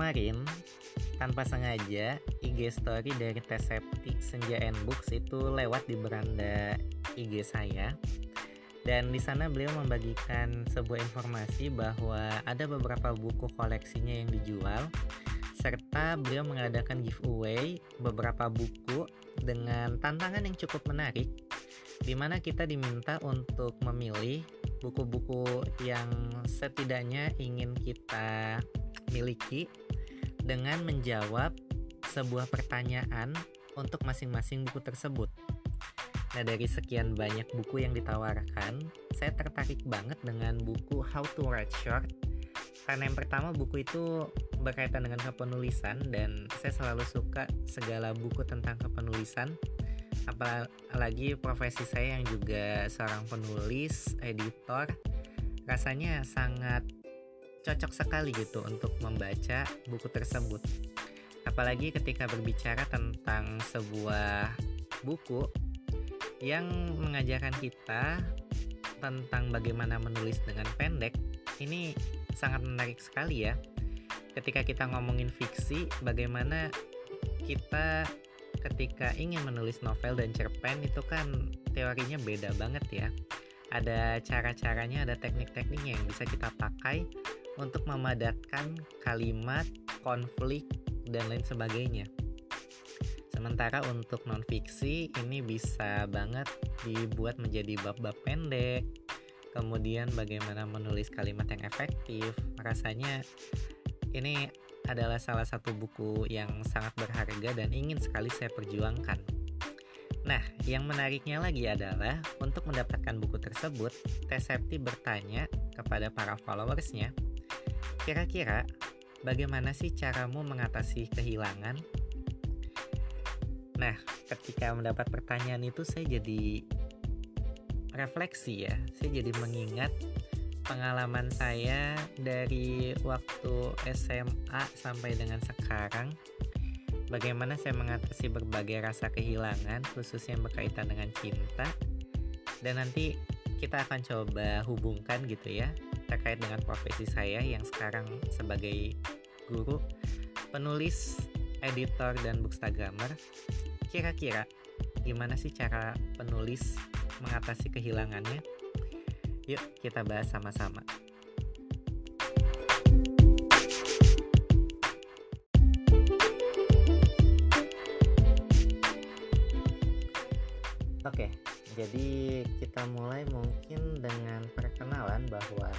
kemarin tanpa sengaja IG story dari Tesepti Senja and Books itu lewat di beranda IG saya. Dan di sana beliau membagikan sebuah informasi bahwa ada beberapa buku koleksinya yang dijual serta beliau mengadakan giveaway beberapa buku dengan tantangan yang cukup menarik di mana kita diminta untuk memilih buku-buku yang setidaknya ingin kita miliki dengan menjawab sebuah pertanyaan untuk masing-masing buku tersebut. Nah, dari sekian banyak buku yang ditawarkan, saya tertarik banget dengan buku How to Write Short. Karena yang pertama buku itu berkaitan dengan kepenulisan dan saya selalu suka segala buku tentang kepenulisan. Apalagi profesi saya yang juga seorang penulis, editor, rasanya sangat cocok sekali gitu untuk membaca buku tersebut. Apalagi ketika berbicara tentang sebuah buku yang mengajarkan kita tentang bagaimana menulis dengan pendek, ini sangat menarik sekali ya. Ketika kita ngomongin fiksi, bagaimana kita ketika ingin menulis novel dan cerpen itu kan teorinya beda banget ya. Ada cara-caranya, ada teknik-tekniknya yang bisa kita pakai untuk memadatkan kalimat, konflik, dan lain sebagainya. Sementara untuk non-fiksi ini bisa banget dibuat menjadi bab-bab pendek, kemudian bagaimana menulis kalimat yang efektif. Rasanya ini adalah salah satu buku yang sangat berharga dan ingin sekali saya perjuangkan. Nah, yang menariknya lagi adalah untuk mendapatkan buku tersebut, Tesepti bertanya kepada para followersnya Kira-kira bagaimana sih caramu mengatasi kehilangan? Nah, ketika mendapat pertanyaan itu saya jadi refleksi ya. Saya jadi mengingat pengalaman saya dari waktu SMA sampai dengan sekarang bagaimana saya mengatasi berbagai rasa kehilangan khususnya yang berkaitan dengan cinta dan nanti kita akan coba hubungkan gitu ya terkait dengan profesi saya yang sekarang sebagai guru, penulis, editor, dan bookstagrammer. Kira-kira gimana sih cara penulis mengatasi kehilangannya? Yuk kita bahas sama-sama. Oke, jadi kita mulai mungkin bahwa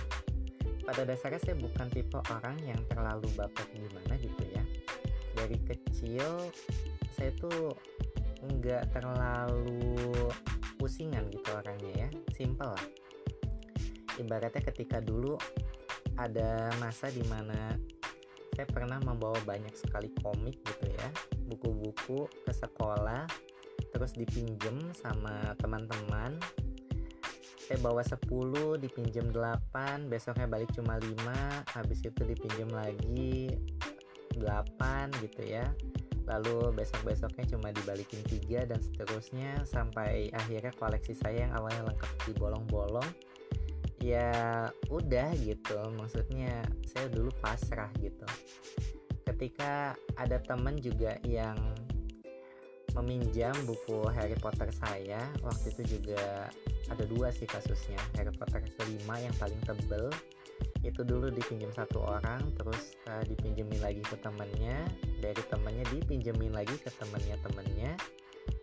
pada dasarnya saya bukan tipe orang yang terlalu baper gimana gitu ya. Dari kecil saya tuh nggak terlalu pusingan gitu orangnya ya simple lah. Ibaratnya ketika dulu ada masa di mana saya pernah membawa banyak sekali komik gitu ya buku-buku ke sekolah terus dipinjem sama teman-teman saya bawa 10 dipinjam 8 besoknya balik cuma 5 habis itu dipinjam lagi 8 gitu ya. Lalu besok-besoknya cuma dibalikin 3 dan seterusnya sampai akhirnya koleksi saya yang awalnya lengkap di bolong-bolong ya udah gitu. Maksudnya saya dulu pasrah gitu. Ketika ada temen juga yang meminjam buku Harry Potter saya. Waktu itu juga ada dua sih kasusnya. Harry Potter kelima yang paling tebel. Itu dulu dipinjam satu orang terus uh, dipinjemin lagi ke temennya. Dari temennya dipinjemin lagi ke temennya temennya.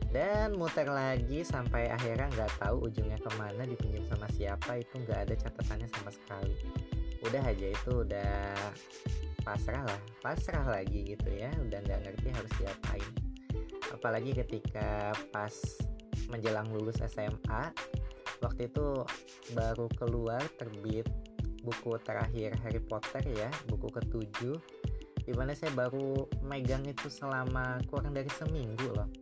Dan muter lagi sampai akhirnya nggak tahu ujungnya ke mana dipinjam sama siapa. Itu nggak ada catatannya sama sekali. Udah aja itu udah pasrah lah. Pasrah lagi gitu ya. Udah nggak ngerti harus diapain apalagi ketika pas menjelang lulus SMA waktu itu baru keluar terbit buku terakhir Harry Potter ya buku ketujuh di mana saya baru megang itu selama kurang dari seminggu loh.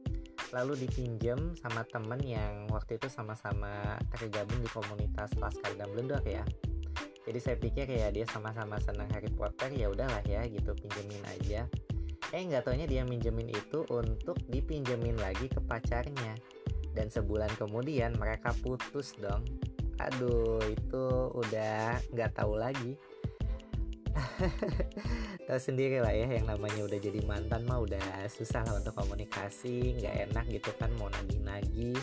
Lalu dipinjam sama temen yang waktu itu sama-sama tergabung di komunitas Laskar Dumbledore ya. Jadi saya pikir ya dia sama-sama senang Harry Potter ya udahlah ya gitu pinjemin aja eh nggak taunya dia minjemin itu untuk dipinjemin lagi ke pacarnya. Dan sebulan kemudian mereka putus dong. Aduh itu udah nggak tahu lagi. Tahu sendiri lah ya yang namanya udah jadi mantan mah udah susah lah untuk komunikasi nggak enak gitu kan mau nagih-nagih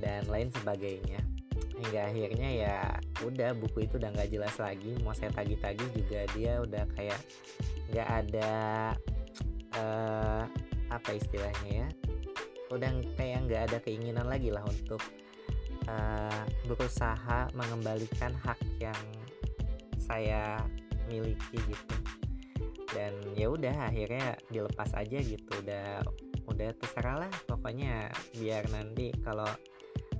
dan lain sebagainya. Hingga akhirnya ya udah buku itu udah nggak jelas lagi mau saya tagih-tagih juga dia udah kayak nggak ada uh, apa istilahnya ya udah kayak nggak ada keinginan lagi lah untuk uh, berusaha mengembalikan hak yang saya miliki gitu. Dan ya udah akhirnya dilepas aja gitu. Udah udah terserah lah pokoknya biar nanti kalau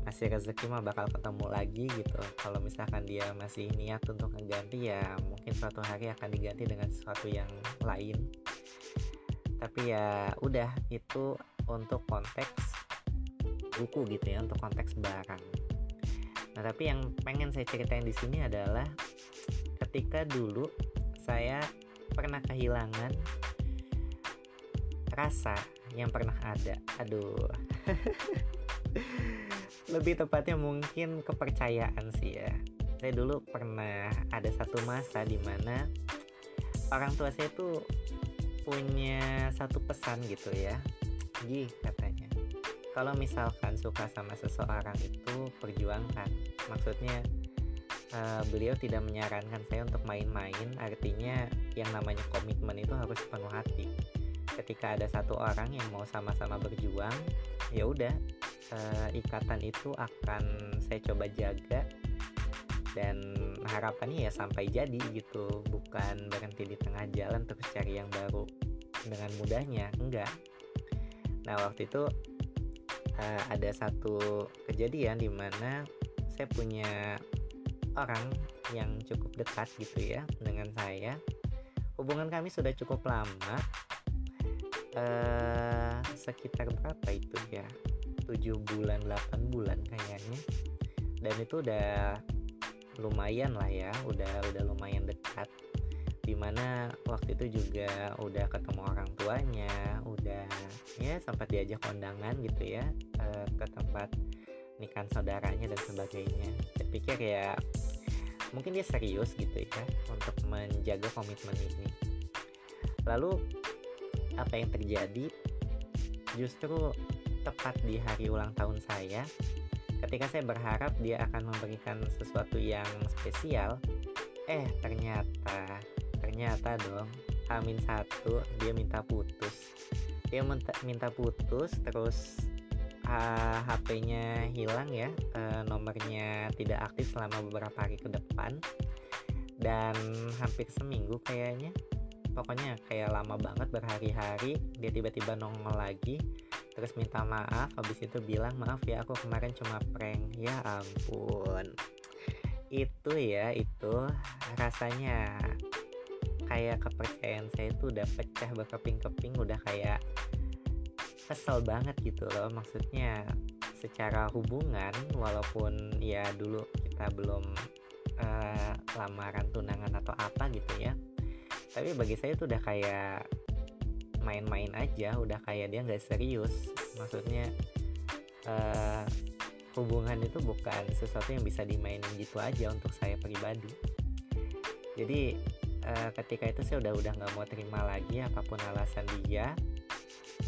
masih rezeki mah bakal ketemu lagi gitu. Kalau misalkan dia masih niat untuk mengganti ya mungkin suatu hari akan diganti dengan sesuatu yang lain tapi ya udah itu untuk konteks buku gitu ya untuk konteks barang nah tapi yang pengen saya ceritain di sini adalah ketika dulu saya pernah kehilangan rasa yang pernah ada. Aduh. Lebih tepatnya mungkin kepercayaan sih ya. Saya dulu pernah ada satu masa di mana orang tua saya tuh punya satu pesan gitu ya. Gih katanya. Kalau misalkan suka sama seseorang itu perjuangkan. Maksudnya uh, beliau tidak menyarankan saya untuk main-main artinya yang namanya komitmen itu harus penuh hati ketika ada satu orang yang mau sama-sama berjuang ya udah uh, ikatan itu akan saya coba jaga dan harapannya ya sampai jadi gitu bukan berhenti di tengah jalan terus cari yang baru dengan mudahnya enggak. Nah waktu itu uh, ada satu kejadian di mana saya punya orang yang cukup dekat gitu ya dengan saya. Hubungan kami sudah cukup lama uh, sekitar berapa itu ya? 7 bulan 8 bulan kayaknya. Dan itu udah lumayan lah ya udah udah lumayan dekat di mana waktu itu juga udah ketemu orang tuanya udah ya sempat diajak kondangan gitu ya uh, ke tempat nikahan saudaranya dan sebagainya. Saya pikir ya mungkin dia serius gitu ya untuk menjaga komitmen ini. Lalu apa yang terjadi? Justru tepat di hari ulang tahun saya ketika saya berharap dia akan memberikan sesuatu yang spesial eh ternyata ternyata dong. Amin satu dia minta putus. Dia minta putus terus uh, HP-nya hilang ya uh, nomornya tidak aktif selama beberapa hari ke depan. Dan hampir seminggu kayaknya. Pokoknya kayak lama banget berhari-hari dia tiba-tiba nongol lagi terus minta maaf habis itu bilang maaf ya aku kemarin cuma prank. Ya ampun. Itu ya itu rasanya kayak kepercayaan saya itu udah pecah berkeping-keping udah kayak kesel banget gitu loh. Maksudnya secara hubungan walaupun ya dulu kita belum uh, lamaran tunangan atau apa gitu ya tapi bagi saya itu udah kayak main-main aja udah kayak dia nggak serius. Maksudnya uh, hubungan itu bukan sesuatu yang bisa dimainin gitu aja untuk saya pribadi. Jadi uh, ketika itu saya udah udah nggak mau terima lagi apa pun alasan dia.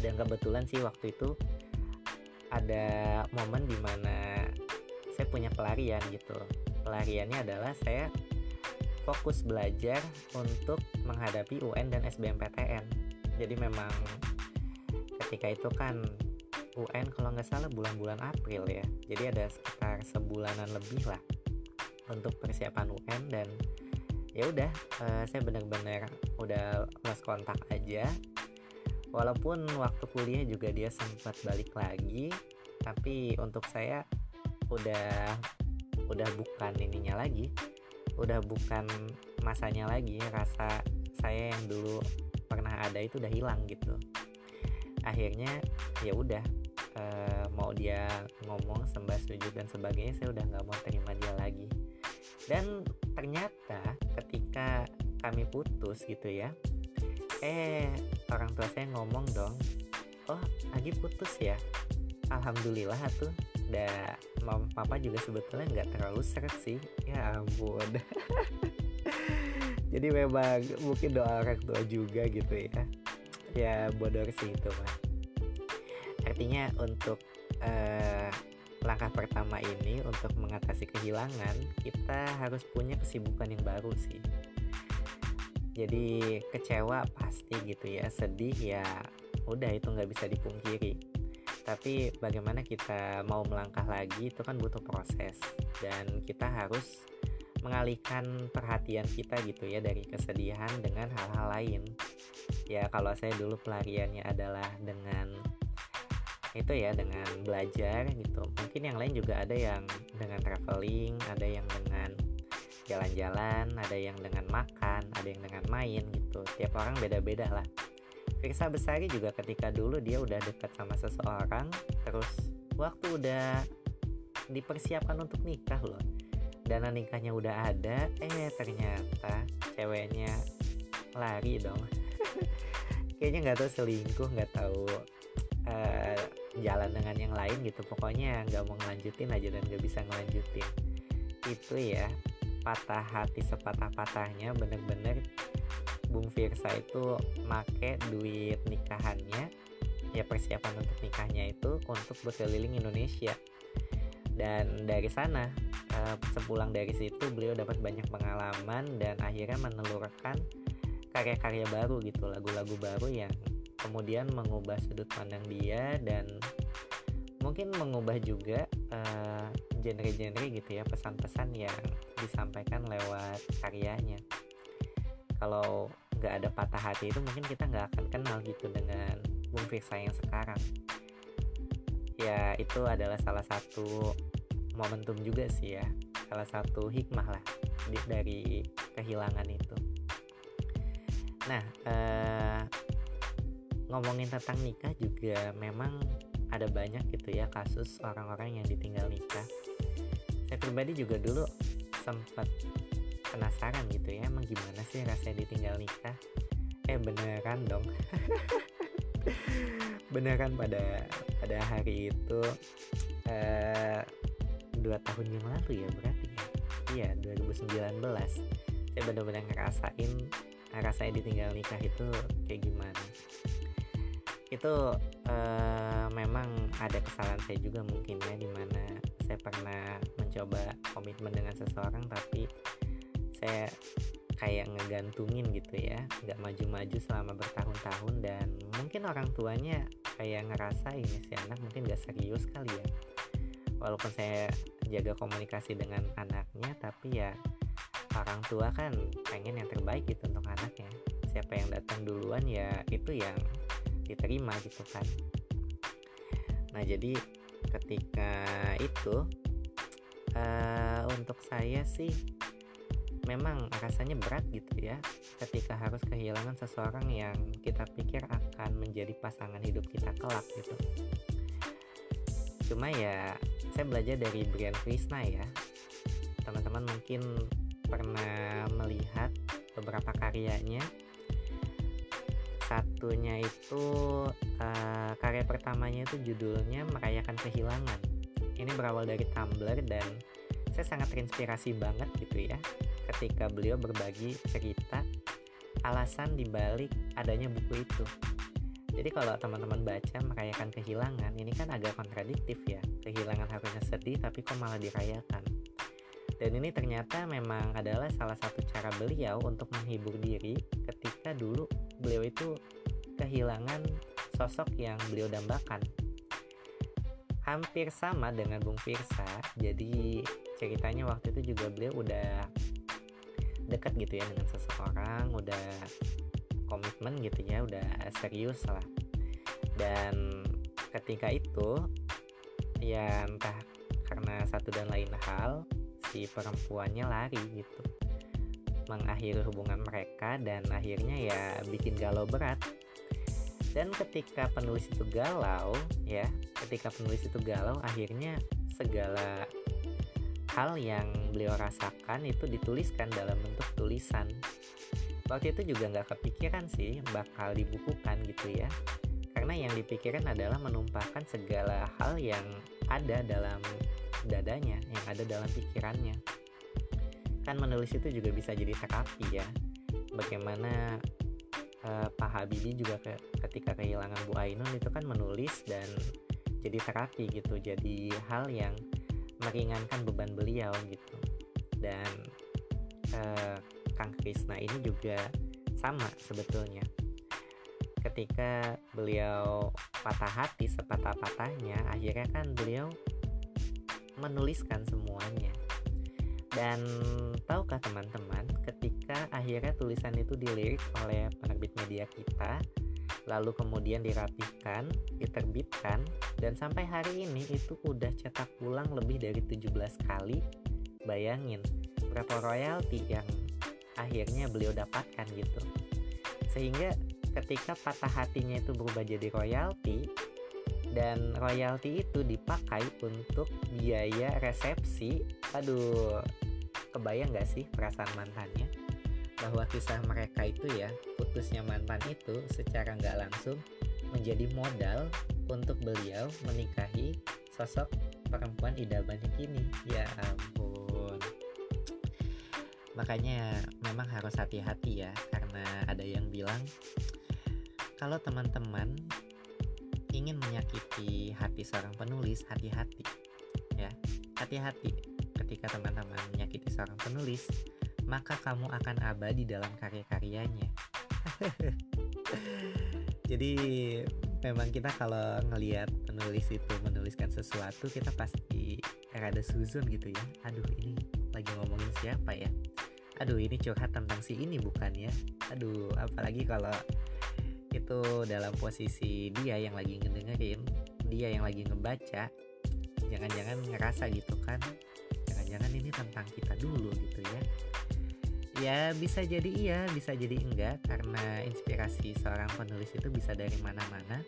Dan kebetulan sih waktu itu ada momen di mana saya punya pelarian gitu. Pelariannya adalah saya fokus belajar untuk menghadapi UN dan SBMPTN jadi memang ketika itu kan UN kalau nggak salah bulan-bulan April ya. Jadi ada sekitar sebulanan lebih lah untuk persiapan UN dan ya udah uh, saya benar-benar udah lost kontak aja. Walaupun waktu kuliah juga dia sempat balik lagi tapi untuk saya udah udah bukan ininya lagi. Udah bukan masanya lagi rasa saya yang dulu pernah ada itu udah hilang gitu. Akhirnya ya udah e, mau dia ngomong sembah sujud dan sebagainya saya udah nggak mau terima dia lagi dan ternyata ketika kami putus gitu ya eh orang tua saya ngomong dong oh lagi putus ya? Alhamdulillah tuh da mama papa juga sebetulnya nggak terlalu seret sih. Ya ampun. Jadi memang mungkin doa orang tua juga gitu ya. Ya bodor sih itu mah. Artinya untuk uh, langkah pertama ini untuk mengatasi kehilangan kita harus punya kesibukan yang baru sih. Jadi kecewa pasti gitu ya sedih ya udah itu nggak bisa dipungkiri. Tapi bagaimana kita mau melangkah lagi itu kan butuh proses. Dan kita harus mengalihkan perhatian kita gitu ya dari kesedihan dengan hal-hal lain. Ya kalau saya dulu pelariannya adalah dengan itu ya dengan belajar gitu. Mungkin yang lain juga ada yang dengan traveling ada yang dengan jalan-jalan ada yang dengan makan ada yang dengan main gitu. Tiap orang beda-beda lah. Firsa Besari juga ketika dulu dia udah dekat sama seseorang terus waktu udah dipersiapkan untuk nikah loh. Dana nikahnya udah ada eh ternyata ceweknya lari dong. Kayaknya nggak tahu selingkuh nggak tahu uh, jalan dengan yang lain gitu. Pokoknya nggak mau ngelanjutin aja dan nggak bisa ngelanjutin. Itu ya patah hati sepatah-patahnya bener-bener Bung Firsa itu make duit nikahannya ya persiapan untuk nikahnya itu untuk berkeliling Indonesia. Dan dari sana eh, sepulang dari situ beliau dapat banyak pengalaman dan akhirnya menelurkan karya-karya baru gitu lagu-lagu baru yang kemudian mengubah sudut pandang dia dan mungkin mengubah juga uh, genre-genre gitu ya pesan-pesan yang disampaikan lewat karyanya. Kalau nggak ada patah hati itu mungkin kita nggak akan kenal gitu dengan Bung Firsa yang sekarang. Ya itu adalah salah satu momentum juga sih ya salah satu hikmah lah dari kehilangan itu. Nah eh, ngomongin tentang nikah juga memang ada banyak gitu ya kasus orang-orang yang ditinggal nikah. Saya pribadi juga dulu sempat penasaran gitu ya emang gimana sih rasanya ditinggal nikah? Eh beneran dong. Beneran pada pada hari itu eh, dua tahun yang lalu ya berarti ya? Iya 2019 saya benar-benar ngerasain rasanya ditinggal nikah itu kayak gimana itu uh, memang ada kesalahan saya juga mungkin ya di mana saya pernah mencoba komitmen dengan seseorang tapi saya kayak ngegantungin gitu ya nggak maju-maju selama bertahun-tahun dan mungkin orang tuanya kayak ngerasa ini si anak mungkin gak serius kali ya. Walaupun saya jaga komunikasi dengan anaknya tapi ya orang tua kan pengen yang terbaik gitu untuk anaknya. Siapa yang datang duluan ya itu yang diterima gitu kan. Nah jadi ketika itu uh, untuk saya sih memang rasanya berat gitu ya ketika harus kehilangan seseorang yang kita pikir akan menjadi pasangan hidup kita kelak gitu. Cuma ya saya belajar dari Brian Krishna ya. Teman-teman mungkin pernah melihat beberapa karyanya satunya itu uh, karya pertamanya itu judulnya merayakan kehilangan. Ini berawal dari Tumblr dan saya sangat terinspirasi banget gitu ya ketika beliau berbagi cerita alasan dibalik adanya buku itu. Jadi kalau teman-teman baca merayakan kehilangan ini kan agak kontradiktif ya. Kehilangan harusnya sedih tapi kok malah dirayakan? Dan ini ternyata memang adalah salah satu cara beliau untuk menghibur diri ketika dulu beliau itu kehilangan sosok yang beliau dambakan. Hampir sama dengan Bung Firsa jadi ceritanya waktu itu juga beliau udah dekat gitu ya dengan seseorang udah komitmen gitu ya udah serius lah. Dan ketika itu ya entah karena satu dan lain hal si perempuannya lari gitu. Mengakhiri hubungan mereka dan akhirnya ya bikin galau berat dan ketika penulis itu galau ya ketika penulis itu galau akhirnya segala hal yang beliau rasakan itu dituliskan dalam bentuk tulisan. Waktu itu juga nggak kepikiran sih bakal dibukukan gitu ya. Karena yang dipikirkan adalah menumpahkan segala hal yang ada dalam dadanya yang ada dalam pikirannya. Kan menulis itu juga bisa jadi terapi ya. Bagaimana uh, Pak Habibie juga ke, ketika kehilangan Bu Ainun itu kan menulis dan jadi terapi gitu jadi hal yang meringankan beban beliau gitu. Dan uh, Kang Krisna ini juga sama sebetulnya. Ketika beliau patah hati sepatah-patahnya akhirnya kan beliau menuliskan semuanya dan tahukah teman-teman ketika akhirnya tulisan itu dilirik oleh penerbit media kita lalu kemudian dirapihkan, diterbitkan dan sampai hari ini itu udah cetak ulang lebih dari 17 kali bayangin berapa royalti yang akhirnya beliau dapatkan gitu. Sehingga ketika patah hatinya itu berubah jadi royalti dan royalti itu dipakai untuk biaya resepsi aduh kebayang gak sih perasaan mantannya? Bahwa kisah mereka itu ya putusnya mantan itu secara nggak langsung menjadi modal untuk beliau menikahi sosok perempuan idamannya kini. Ya ampun. Makanya memang harus hati-hati ya karena ada yang bilang kalau teman-teman ingin menyakiti hati seorang penulis, hati-hati ya. Hati-hati ketika menyakiti seorang penulis, maka kamu akan abadi dalam karya-karyanya. Jadi memang kita kalau ngelihat penulis itu menuliskan sesuatu kita pasti rada suzon gitu ya. Aduh ini lagi ngomongin siapa ya? Aduh ini curhat tentang si ini bukan ya? Aduh apalagi kalau itu dalam posisi dia yang lagi ngedengerin dia yang lagi ngebaca jangan-jangan ngerasa gitu kan jangan-jangan ini tentang kita dulu gitu ya. Ya bisa jadi iya bisa jadi enggak karena inspirasi seorang penulis itu bisa dari mana-mana.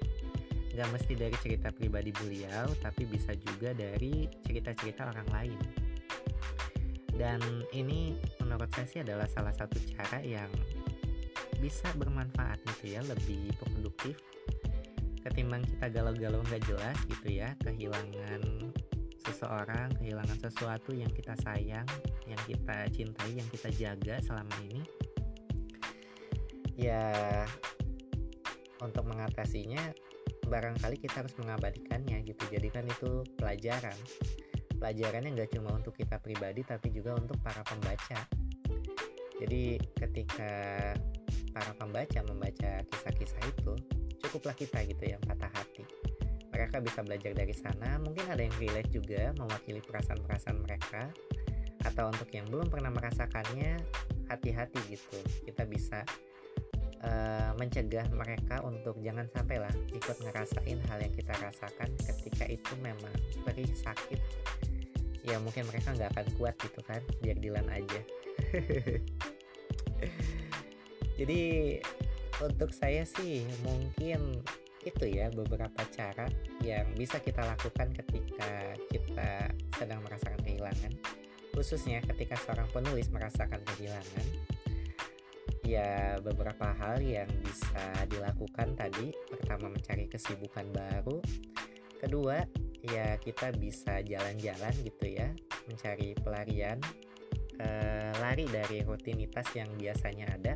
Nggak mesti dari cerita pribadi beliau tapi bisa juga dari cerita-cerita orang lain. Dan ini menurut saya sih adalah salah satu cara yang bisa bermanfaat gitu ya lebih produktif ketimbang kita galau-galau nggak jelas gitu ya kehilangan seseorang kehilangan sesuatu yang kita sayang yang kita cintai yang kita jaga selama ini? Ya untuk mengatasinya barangkali kita harus mengabadikannya gitu. Jadi kan itu pelajaran. Pelajarannya nggak cuma untuk kita pribadi tapi juga untuk para pembaca. Jadi ketika para pembaca membaca kisah-kisah itu cukuplah kita gitu yang patah hati mereka bisa belajar dari sana. Mungkin ada yang relate juga mewakili perasaan-perasaan mereka atau untuk yang belum pernah merasakannya hati-hati gitu. Kita bisa uh, mencegah mereka untuk jangan sampai lah ikut ngerasain hal yang kita rasakan ketika itu memang perih sakit. Ya mungkin mereka nggak akan kuat gitu kan biar dilan aja. Jadi untuk saya sih mungkin itu ya beberapa cara yang bisa kita lakukan ketika kita sedang merasakan kehilangan. Khususnya ketika seorang penulis merasakan kehilangan. Ya beberapa hal yang bisa dilakukan tadi. Pertama mencari kesibukan baru. Kedua ya kita bisa jalan-jalan gitu ya. Mencari pelarian eh, lari dari rutinitas yang biasanya ada.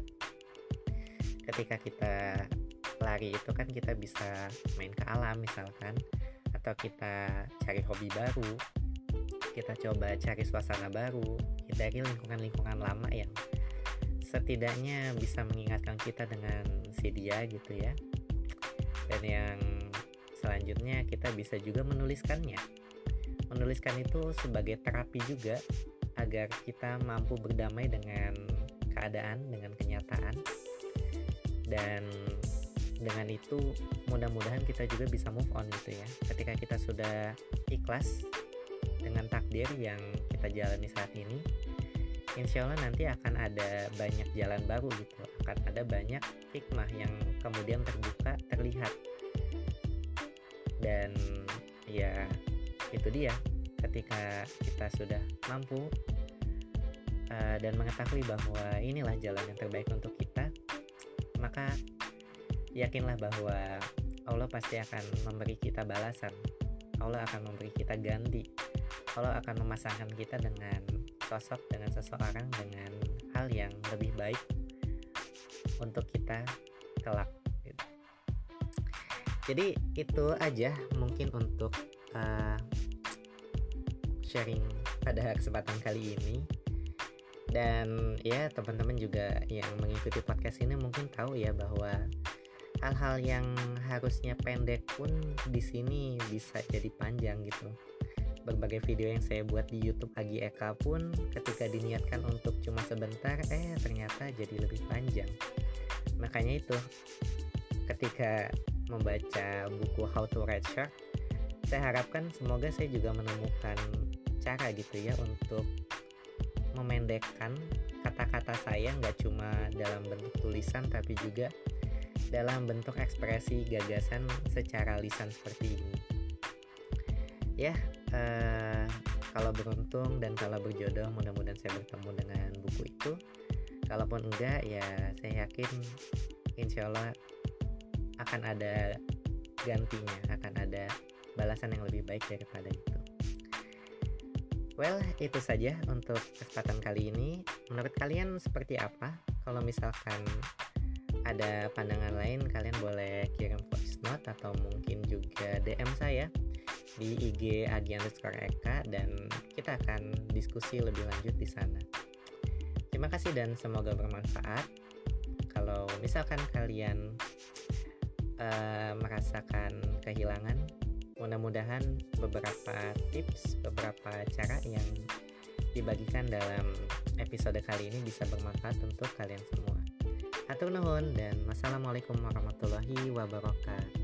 Ketika kita lari itu kan kita bisa main ke alam misalkan. Atau kita cari hobi baru. Kita coba cari suasana baru hindari lingkungan-lingkungan lama yang setidaknya bisa mengingatkan kita dengan si dia gitu ya. Dan yang selanjutnya kita bisa juga menuliskannya. Menuliskan itu sebagai terapi juga agar kita mampu berdamai dengan keadaan dengan kenyataan. Dan dengan itu mudah-mudahan kita juga bisa move on gitu ya. Ketika kita sudah ikhlas dengan takdir yang kita jalani saat ini insya Allah nanti akan ada banyak jalan baru gitu. Akan ada banyak hikmah yang kemudian terbuka terlihat. Dan ya itu dia. Ketika kita sudah mampu uh, dan mengetahui bahwa inilah jalan yang terbaik untuk kita maka yakinlah bahwa Allah pasti akan memberi kita balasan. Allah akan memberi kita ganti. Allah akan memasangkan kita dengan sosok dengan seseorang dengan hal yang lebih baik untuk kita kelak gitu. jadi itu aja mungkin untuk uh, sharing pada kesempatan kali ini dan ya teman-teman juga yang mengikuti podcast ini mungkin tahu ya bahwa hal-hal yang harusnya pendek pun di sini bisa jadi panjang gitu. Berbagai video yang saya buat di YouTube Agi Eka pun ketika diniatkan untuk cuma sebentar, eh ternyata jadi lebih panjang. Makanya itu, ketika membaca buku How to Write Short, saya harapkan semoga saya juga menemukan cara gitu ya untuk memendekkan kata-kata saya nggak cuma dalam bentuk tulisan tapi juga dalam bentuk ekspresi gagasan secara lisan seperti ini. Ya, uh, kalau beruntung dan kalau berjodoh mudah-mudahan saya bertemu dengan buku itu. Kalaupun enggak ya saya yakin insya Allah akan ada gantinya, akan ada balasan yang lebih baik daripada itu. Well, itu saja untuk kesempatan kali ini. Menurut kalian seperti apa? Kalau misalkan ada pandangan lain kalian boleh kirim voice note atau mungkin juga DM saya di IG Agi dan kita akan diskusi lebih lanjut di sana. Terima kasih dan semoga bermanfaat. Kalau misalkan kalian uh, merasakan kehilangan, mudah-mudahan beberapa tips, beberapa cara yang dibagikan dalam episode kali ini bisa bermanfaat untuk kalian semua. Atur nuhun dan wassalamualaikum warahmatullahi wabarakatuh.